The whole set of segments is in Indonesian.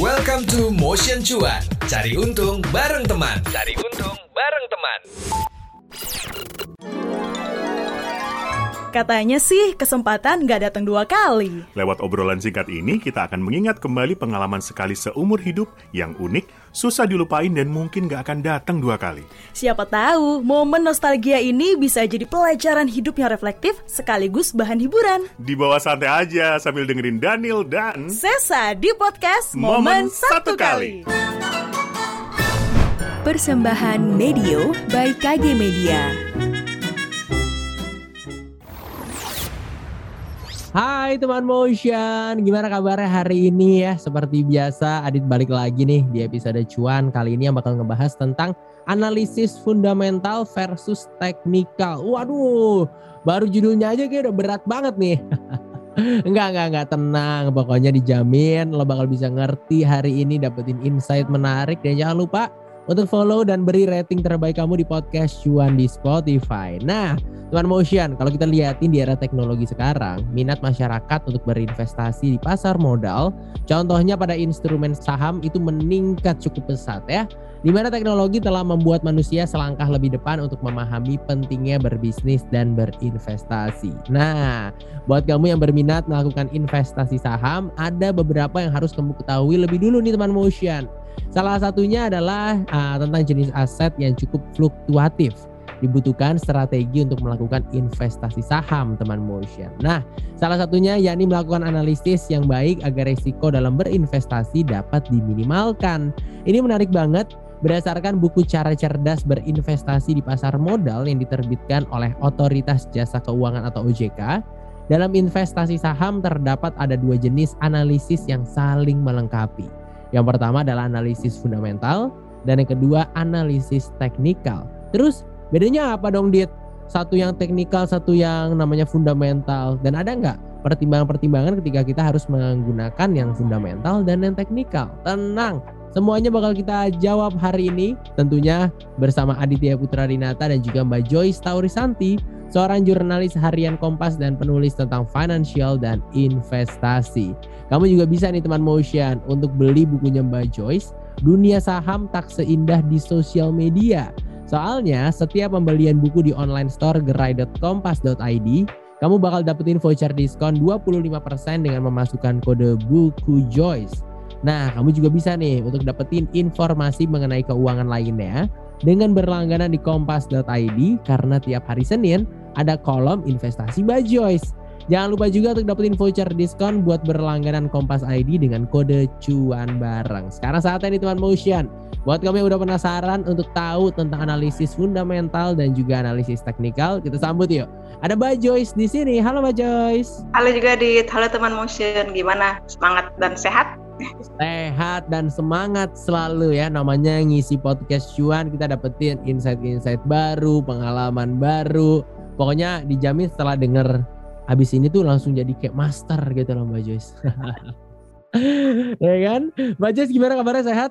Welcome to Motion Cuan. Cari untung bareng teman. Cari untung bareng teman. Katanya sih kesempatan nggak datang dua kali. Lewat obrolan singkat ini, kita akan mengingat kembali pengalaman sekali seumur hidup yang unik, susah dilupain, dan mungkin nggak akan datang dua kali. Siapa tahu momen nostalgia ini bisa jadi pelajaran hidup yang reflektif sekaligus bahan hiburan. Di bawah santai aja sambil dengerin Daniel dan Sesa di podcast Momen, Satu Kali. Persembahan Medio by KG Media. Hai teman motion, gimana kabarnya hari ini ya? Seperti biasa, Adit balik lagi nih di episode cuan kali ini yang bakal ngebahas tentang analisis fundamental versus teknikal. Waduh, baru judulnya aja kayak udah berat banget nih. enggak, enggak, enggak, tenang. Pokoknya dijamin lo bakal bisa ngerti hari ini dapetin insight menarik dan jangan lupa untuk follow dan beri rating terbaik kamu di podcast cuan di Spotify. Nah, Teman Motion, kalau kita lihatin di era teknologi sekarang, minat masyarakat untuk berinvestasi di pasar modal, contohnya pada instrumen saham itu meningkat cukup pesat ya. Di mana teknologi telah membuat manusia selangkah lebih depan untuk memahami pentingnya berbisnis dan berinvestasi. Nah, buat kamu yang berminat melakukan investasi saham, ada beberapa yang harus kamu ketahui lebih dulu nih teman Motion. Salah satunya adalah uh, tentang jenis aset yang cukup fluktuatif dibutuhkan strategi untuk melakukan investasi saham teman motion. Nah, salah satunya yakni melakukan analisis yang baik agar risiko dalam berinvestasi dapat diminimalkan. Ini menarik banget berdasarkan buku cara cerdas berinvestasi di pasar modal yang diterbitkan oleh Otoritas Jasa Keuangan atau OJK. Dalam investasi saham terdapat ada dua jenis analisis yang saling melengkapi. Yang pertama adalah analisis fundamental dan yang kedua analisis teknikal. Terus Bedanya apa dong Dit? Satu yang teknikal, satu yang namanya fundamental. Dan ada nggak pertimbangan-pertimbangan ketika kita harus menggunakan yang fundamental dan yang teknikal? Tenang, semuanya bakal kita jawab hari ini. Tentunya bersama Aditya Putra Rinata dan juga Mbak Joyce Taurisanti, seorang jurnalis harian Kompas dan penulis tentang financial dan investasi. Kamu juga bisa nih teman Motion untuk beli bukunya Mbak Joyce, Dunia Saham Tak Seindah di Sosial Media Soalnya setiap pembelian buku di online store gerai.kompas.id, kamu bakal dapetin voucher diskon 25% dengan memasukkan kode buku Joyce. Nah, kamu juga bisa nih untuk dapetin informasi mengenai keuangan lainnya dengan berlangganan di kompas.id karena tiap hari Senin ada kolom investasi by Joyce. Jangan lupa juga untuk dapetin voucher diskon buat berlangganan Kompas ID dengan kode cuan bareng. Sekarang saatnya nih teman motion. Buat kamu yang udah penasaran untuk tahu tentang analisis fundamental dan juga analisis teknikal, kita sambut yuk. Ada Mbak Joyce di sini. Halo Mbak Joyce. Halo juga Dit. Halo teman motion. Gimana? Semangat dan sehat? Sehat dan semangat selalu ya. Namanya ngisi podcast cuan kita dapetin insight-insight baru, pengalaman baru. Pokoknya dijamin setelah denger habis ini tuh langsung jadi kayak master gitu loh Mbak Joyce. ya kan? Mbak Joyce gimana kabarnya sehat?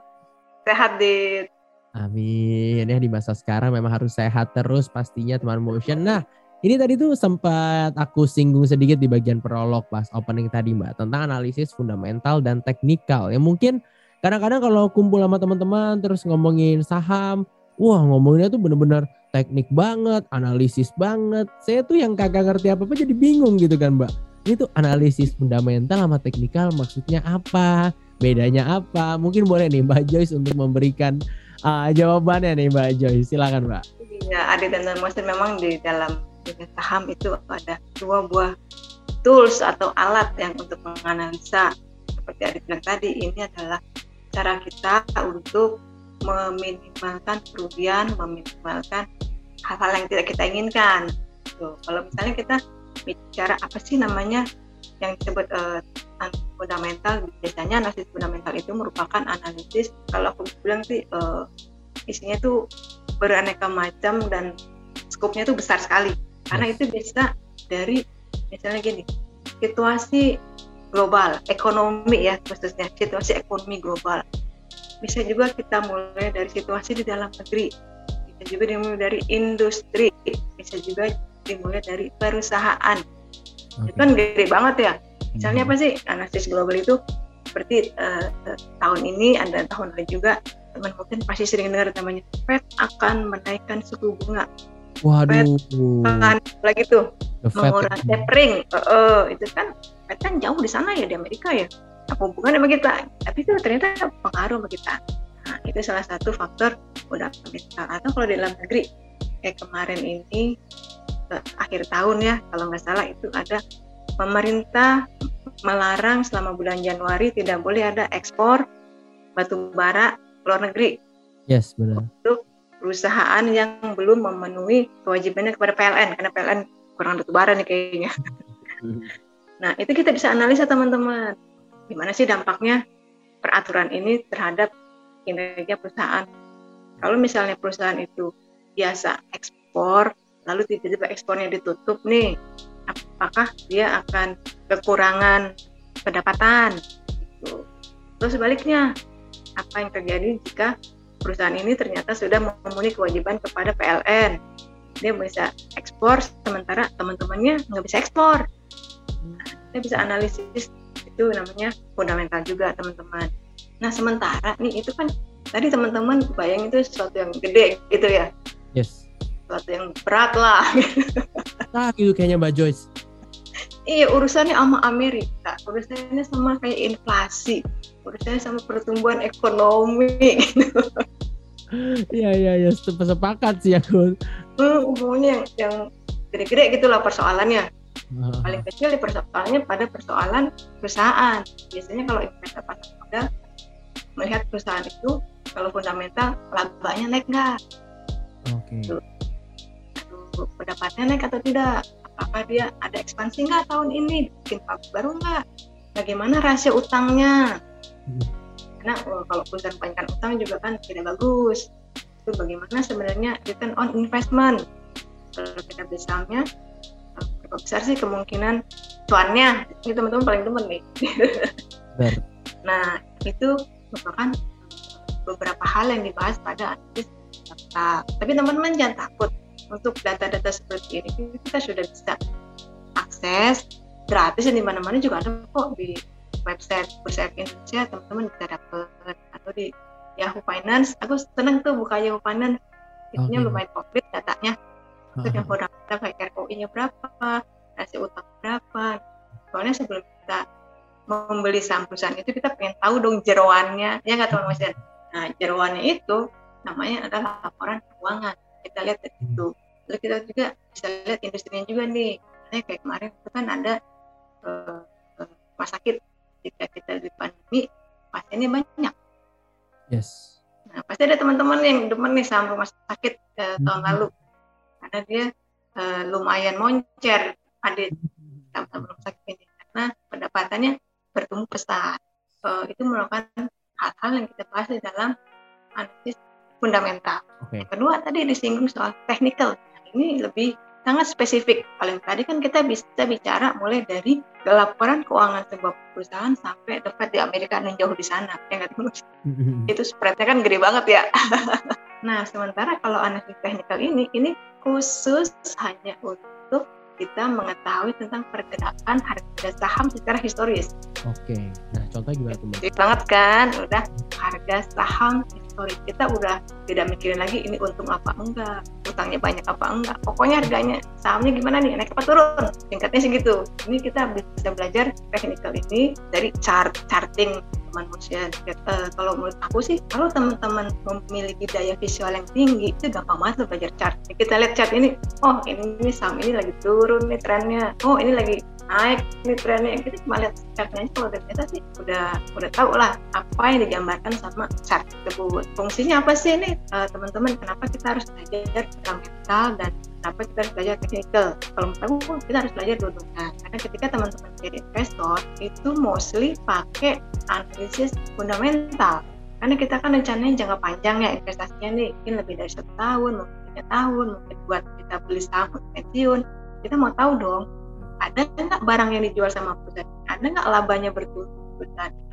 Sehat di Amin. Ya di masa sekarang memang harus sehat terus pastinya teman motion. Nah, ini tadi tuh sempat aku singgung sedikit di bagian prolog pas opening tadi Mbak tentang analisis fundamental dan teknikal. Yang mungkin kadang-kadang kalau kumpul sama teman-teman terus ngomongin saham, wah ngomonginnya tuh bener-bener teknik banget, analisis banget. Saya tuh yang kagak ngerti apa-apa jadi bingung gitu kan mbak. Ini tuh analisis fundamental sama teknikal maksudnya apa? Bedanya apa? Mungkin boleh nih Mbak Joyce untuk memberikan uh, jawabannya nih Mbak Joyce. Silakan Mbak. Ya, Adi dan Master memang di dalam saham itu ada dua buah tools atau alat yang untuk menganalisa seperti bilang tadi ini adalah cara kita untuk meminimalkan kerugian, meminimalkan hal-hal yang tidak kita inginkan. Tuh, kalau misalnya kita bicara apa sih namanya yang disebut uh, fundamental, biasanya analisis fundamental itu merupakan analisis kalau aku bilang sih uh, isinya tuh beraneka macam dan skopnya tuh besar sekali. Karena itu bisa dari misalnya gini situasi global ekonomi ya khususnya situasi ekonomi global bisa juga kita mulai dari situasi di dalam negeri. Bisa juga dimulai dari industri. Bisa juga dimulai dari perusahaan. Okay. itu kan gede banget ya. Misalnya apa sih? Analisis global itu seperti uh, tahun ini ada tahun lain juga teman mungkin pasti sering dengar namanya Fed akan menaikkan suku bunga. Waduh. kan lagi tuh Fed. mengurangi tapering. Uh, uh, itu kan Fed kan jauh di sana ya di Amerika ya apa hubungannya sama kita tapi itu ternyata pengaruh sama kita nah itu salah satu faktor fundamental atau kalau di dalam negeri kayak kemarin ini akhir tahun ya kalau nggak salah itu ada pemerintah melarang selama bulan Januari tidak boleh ada ekspor batu bara ke luar negeri Yes, benar. perusahaan yang belum memenuhi kewajibannya kepada PLN karena PLN kurang batu bara nih kayaknya. Nah, itu kita bisa analisa teman-teman. Gimana sih dampaknya peraturan ini terhadap kinerja perusahaan? Kalau misalnya perusahaan itu biasa ekspor, lalu tiba-tiba ekspornya ditutup nih, apakah dia akan kekurangan pendapatan? Gitu. Terus sebaliknya, apa yang terjadi jika perusahaan ini ternyata sudah memenuhi kewajiban kepada PLN? Dia bisa ekspor, sementara teman-temannya nggak bisa ekspor kita bisa analisis itu namanya fundamental juga teman-teman. Nah sementara nih itu kan tadi teman-teman bayang itu sesuatu yang gede gitu ya, Yes. sesuatu yang berat lah. Nah, gitu kayaknya Mbak Joyce. iya urusannya sama Amerika, urusannya sama kayak inflasi, urusannya sama pertumbuhan ekonomi. Gitu. Iya, iya, iya. Sep- Sepakat sih aku. Hmm, hubungannya yang, yang gede-gede gitulah persoalannya. Paling kecil di persoalannya pada persoalan perusahaan. Biasanya kalau investor pasar modal melihat perusahaan itu kalau fundamental labanya naik nggak? Oke. Aduh, pendapatannya naik atau tidak? Apakah dia ada ekspansi nggak tahun ini? Bikin pabrik baru nggak? Bagaimana rasio utangnya? Hmm. Karena oh, kalau perusahaan kebanyakan utang juga kan tidak bagus. Itu bagaimana sebenarnya return on investment? Kalau kita berapa besar sih kemungkinan cuannya? Ini teman-teman paling demen nih. Benar. Nah, itu merupakan beberapa hal yang dibahas pada analisis data. Tapi teman-teman jangan takut untuk data-data seperti ini kita sudah bisa akses gratis dan di mana-mana juga ada kok di website Bursa Efek Indonesia teman-teman bisa dapat atau di Yahoo Finance. Aku senang tuh buka Yahoo Finance. Itunya Oke. lumayan komplit datanya. Untuk yang fundamental kayak ROI-nya berapa, rasio utang berapa. Soalnya sebelum kita membeli saham perusahaan itu kita pengen tahu dong jeroannya. Ya nggak teman Mas? Yan? Nah jeroannya itu namanya adalah laporan keuangan. Kita lihat dari itu lalu kita juga bisa lihat industrinya juga nih. Misalnya kayak kemarin itu kan ada eh, rumah sakit. Ketika kita di pandemi pasiennya banyak. Yes. Nah, pasti ada teman-teman yang demen nih sama rumah sakit eh, tahun Mhm. lalu karena dia eh, lumayan moncer ada sama rumah sakit ini karena pendapatannya bertumbuh pesat. Eh, itu merupakan hal-hal yang kita bahas di dalam analisis fundamental. Oke. Yang kedua tadi disinggung soal technical. Ini lebih sangat spesifik. Kalau yang tadi kan kita bisa bicara mulai dari laporan keuangan sebuah perusahaan sampai Fed di Amerika dan jauh di sana. Ya nggak, teman? itu spreadnya kan gede banget ya. nah, sementara kalau analisis teknikal ini, ini khusus hanya untuk kita mengetahui tentang pergerakan harga saham secara historis. Oke. Nah, contoh gimana tuh? Jadi banget kan, udah harga saham historis kita udah tidak mikirin lagi ini untung apa enggak, utangnya banyak apa enggak. Pokoknya harganya sahamnya gimana nih, naik apa turun. Singkatnya sih gitu. Ini kita bisa belajar teknikal ini dari chart charting manusia. Eh, kalau menurut aku sih, kalau teman-teman memiliki daya visual yang tinggi, itu gampang banget belajar chart. Kita lihat chart ini, oh ini, ini saham ini lagi turun nih trennya, oh ini lagi naik ini trennya. Kita cuma lihat chartnya aja. Kalau biasa sih udah udah tahu lah apa yang digambarkan sama chart tersebut. Fungsinya apa sih ini? Eh, teman-teman kenapa kita harus belajar fundamental dan kenapa kita harus belajar technical. Kalau menurut aku kita harus belajar dua-duanya. Karena ketika teman-teman jadi investor itu mostly pakai analisis fundamental. Karena kita kan rencananya jangka panjang ya investasinya nih. Mungkin lebih dari satu tahun mungkin tiga tahun mungkin buat kita beli saham pensiun. Kita mau tahu dong ada nggak barang yang dijual sama perusahaan? Ada nggak labanya perusahaan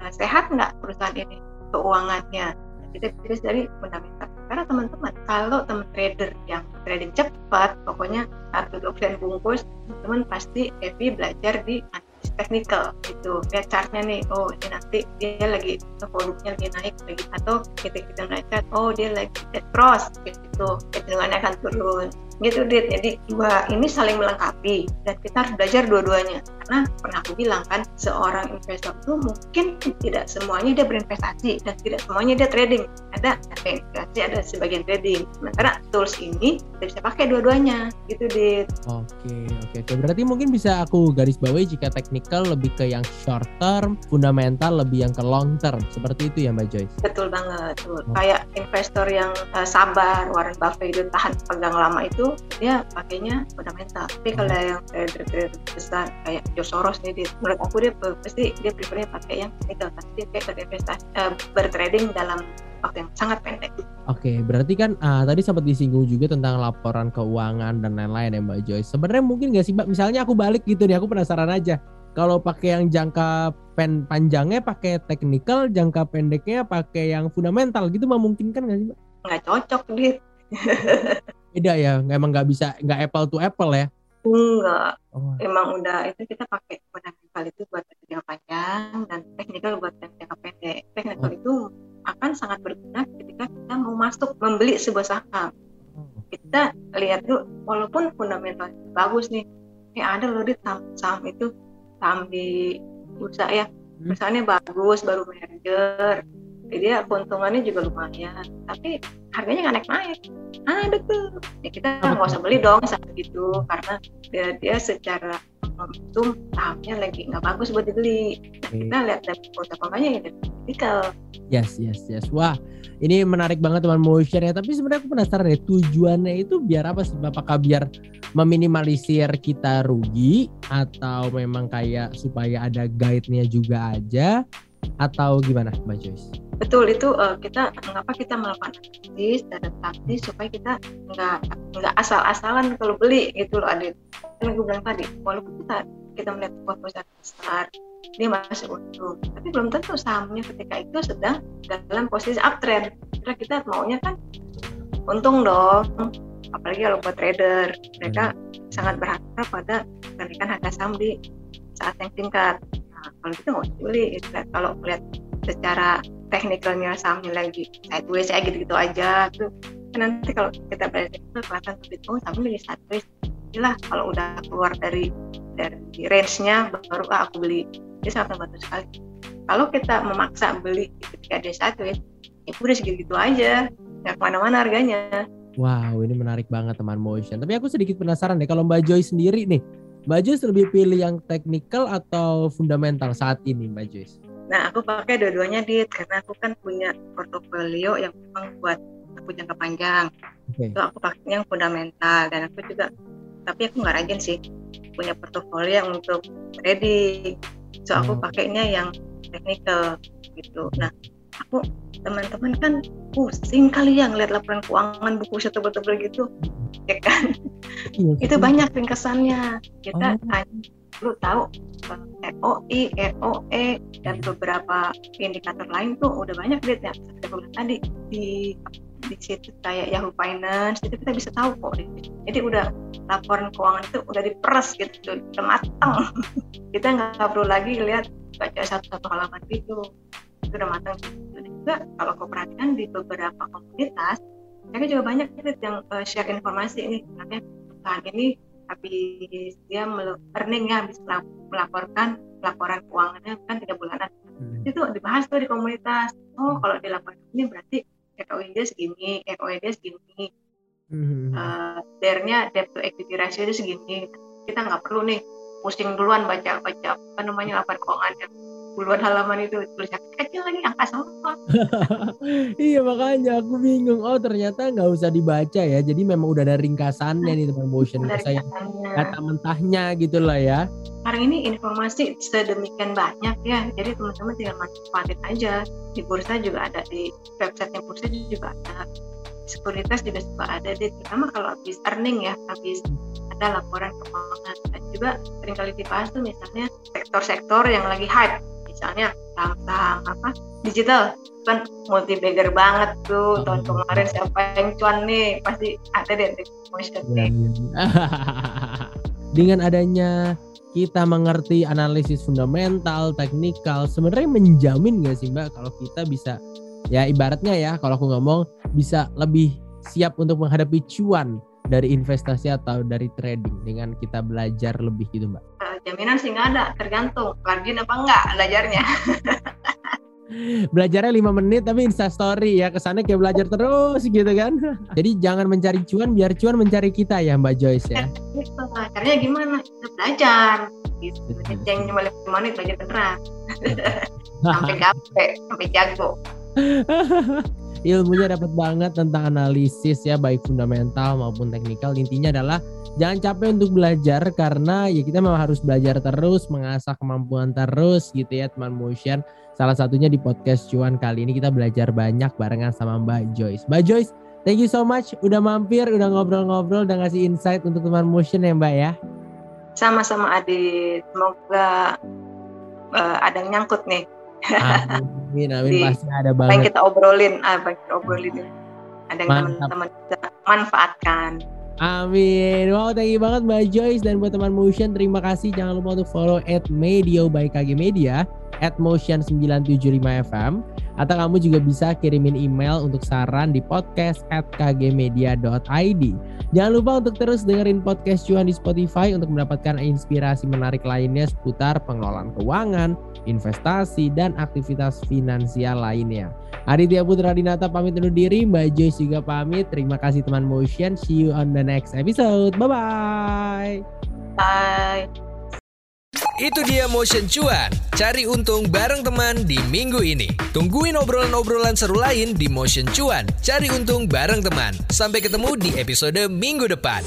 Nah, sehat nggak perusahaan ini keuangannya? Kita bisa dari fundamental karena teman-teman kalau teman trader yang trading cepat pokoknya satu klien bungkus teman-teman pasti happy belajar di analisis technical gitu. Lihat chartnya nih oh ini nanti dia lagi volumenya lagi naik lagi atau kita kita ngeliat oh dia lagi dead cross gitu kecenderungannya akan turun gitu dit jadi dua ini saling melengkapi dan kita harus belajar dua-duanya karena pernah aku bilang kan seorang investor itu mungkin tidak semuanya dia berinvestasi dan tidak semuanya dia trading ada investasi ada sebagian trading sementara tools ini kita bisa pakai dua-duanya gitu dit Oke, oke, oke. Berarti mungkin bisa aku garis bawahi jika technical lebih ke yang short term, fundamental lebih yang ke long term. Seperti itu ya Mbak Joyce. Betul banget, betul. Kayak investor yang uh, sabar, Warren Buffett itu tahan pegang lama itu, dia pakainya fundamental. Tapi kalau yang trader-trader besar kayak George Soros nih, dia, menurut aku dia pasti dia prefernya pakai yang technical, pasti dia kayak berinvestasi, uh, bertrading dalam waktu yang sangat pendek. Oke, berarti kan ah, tadi sempat disinggung juga tentang laporan keuangan dan lain-lain ya Mbak Joyce. Sebenarnya mungkin nggak sih Mbak, misalnya aku balik gitu nih, aku penasaran aja. Kalau pakai yang jangka pen panjangnya pakai technical, jangka pendeknya pakai yang fundamental gitu memungkinkan nggak sih Mbak? Nggak cocok, dit. Beda ya, emang nggak bisa nggak apple to apple ya. Enggak. Oh, Emang udah itu kita pakai fundamental itu buat jangka panjang dan technical buat yang jangka pendek. Technical itu akan sangat berguna ketika kita mau masuk membeli sebuah saham. Kita lihat dulu, walaupun fundamental bagus nih, eh ada loh di saham, saham itu saham di bursa ya, Hmm. misalnya bagus, baru merger, jadi dia keuntungannya juga lumayan, tapi harganya nggak naik-naik. Ada tuh, ya kita nggak usah beli dong saat itu karena dia, dia secara momentum sahamnya lagi nggak bagus buat dibeli. oke. Kita lihat dari portofolionya ya dari vertikal. Yes, yes, yes. Wah, ini menarik banget teman mau share ya. Tapi sebenarnya aku penasaran ya tujuannya itu biar apa sih? Apakah biar meminimalisir kita rugi atau memang kayak supaya ada guide-nya juga aja atau gimana Mbak Joyce? Betul itu eh, kita mengapa kita melakukan analisis dan adaptasi supaya kita nggak nggak asal-asalan kalau beli gitu loh Adit. Kan gue bilang tadi walaupun kita kita melihat sebuah perusahaan besar dia masih untung tapi belum tentu sahamnya ketika itu sedang dalam posisi uptrend. Karena kita maunya kan untung dong apalagi kalau buat trader mereka sangat berharap pada kenaikan harga saham di saat yang singkat. Nah, kalau gitu nggak usah beli gitu. Kalau melihat secara teknikalnya sahamnya lagi sideways ya gitu-gitu aja tuh kan nanti kalau kita belajar itu kelihatan lebih oh sahamnya lagi sideways lah kalau udah keluar dari dari range-nya baru ah, aku beli dia sangat membantu sekali kalau kita memaksa beli ketika dia sideways ya udah segitu-gitu aja nggak ke mana-mana harganya Wow, ini menarik banget teman motion. Tapi aku sedikit penasaran deh kalau Mbak Joyce sendiri nih. Mbak Joyce lebih pilih yang technical atau fundamental saat ini Mbak Joyce? Nah, aku pakai dua-duanya dit karena aku kan punya portofolio yang memang buat aku jangka panjang. Oke. Itu aku pakai yang fundamental dan aku juga tapi aku nggak rajin sih punya portofolio yang untuk trading. So aku Hmm. pakainya yang technical gitu. Nah, aku teman-teman kan pusing kali ya ngeliat laporan keuangan buku saya tebel-tebel gitu ya kan Iya, itu banyak ringkasannya kita Oh. Perlu tahu eh, ROI, ROE dan beberapa indikator lain tuh udah banyak deh yang tadi. Di di situ kayak Yahoo Finance itu kita bisa tahu kok jadi udah laporan keuangan itu udah diperes gitu udah matang kita nggak perlu lagi lihat baca satu-satu halaman gitu. Itu udah matang gitu. dan juga kalau kau perhatikan di beberapa komunitas mereka juga banyak Dit, yang eh, share informasi ini sebenarnya perusahaan ini habis dia earning ya habis melap- melaporkan laporan keuangannya kan tiga bulanan. Hmm. itu dibahas tuh di komunitas. Oh kalau di laporan ini berarti ROI dia segini ROE dia segini. Hmm. uh, DER-nya debt to equity ratio itu segini. Kita nggak perlu nih pusing duluan baca baca apa namanya laporan keuangan yang puluhan halaman itu tulisan kecil lagi angka semua iya makanya aku bingung. Oh ternyata nggak usah dibaca ya. Jadi memang udah ada ringkasannya nih teman motion. Katanya kata mentahnya gitu lah ya. sekarang ini informasi sedemikian banyak ya jadi teman-teman tinggal manfaatin aja di bursa juga ada di website bursa juga ada sekuritas juga suka ada deh terutama kalau habis earning ya habis ada laporan keuangan dan juga sering kali dibahas tuh misalnya sektor-sektor yang lagi hype misalnya saham-saham apa digital. Kan multi bagger banget tuh. Tahun kemarin siapa yang cuan nih? Pasti ada deh di motion Iya, nih iya. Dengan adanya kita mengerti analisis fundamental, teknikal, sebenarnya menjamin gak sih Mbak kalau kita bisa ya ibaratnya ya kalau aku ngomong bisa lebih siap untuk menghadapi cuan dari investasi atau dari trading dengan kita belajar lebih gitu Mbak? Uh, jaminan sih nggak ada, tergantung rajin apa enggak belajarnya. Belajarnya lima menit tapi insta story ya kesannya kayak belajar terus gitu kan. Jadi jangan mencari cuan biar cuan mencari kita ya Mbak Joyce ya. Gitu, caranya gimana? Kita belajar. Gitu. Jangan cuma lima menit belajar beneran. sampai gape, sampai jago. Ilmunya dapat banget tentang analisis ya baik fundamental maupun teknikal. Intinya adalah jangan capek untuk belajar karena ya kita memang harus belajar terus, mengasah kemampuan terus gitu ya teman motion. Salah satunya di podcast cuan kali ini kita belajar banyak barengan sama Mbak Joyce. Mbak Joyce, thank you so much udah mampir, udah ngobrol-ngobrol, udah ngasih insight untuk teman motion ya Mbak ya. Sama-sama Adit, semoga uh, ada yang nyangkut nih. Amin, amin pasti ada Apa yang banget. kita obrolin, ah, apa yang kita obrolin ada yang teman-teman bisa manfaatkan. Amin. Wow, thank you banget Mbak Joyce dan buat teman Motion terima kasih. Jangan lupa untuk follow at Medio by KG Media at Motion 975 FM atau kamu juga bisa kirimin email untuk saran di podcast at kgmedia.id. Jangan lupa untuk terus dengerin podcast cuan di Spotify untuk mendapatkan inspirasi menarik lainnya seputar pengelolaan keuangan, investasi, dan aktivitas finansial lainnya. Aditya Putra Dinata pamit undur diri, Mbak Joyce juga pamit. Terima kasih teman Motion. See you on the next episode. Bye-bye. Bye. Itu dia Motion Cuan. Cari untung bareng teman di minggu ini. Tungguin obrolan-obrolan seru lain di Motion Cuan. Cari untung bareng teman. Sampai ketemu di episode minggu depan.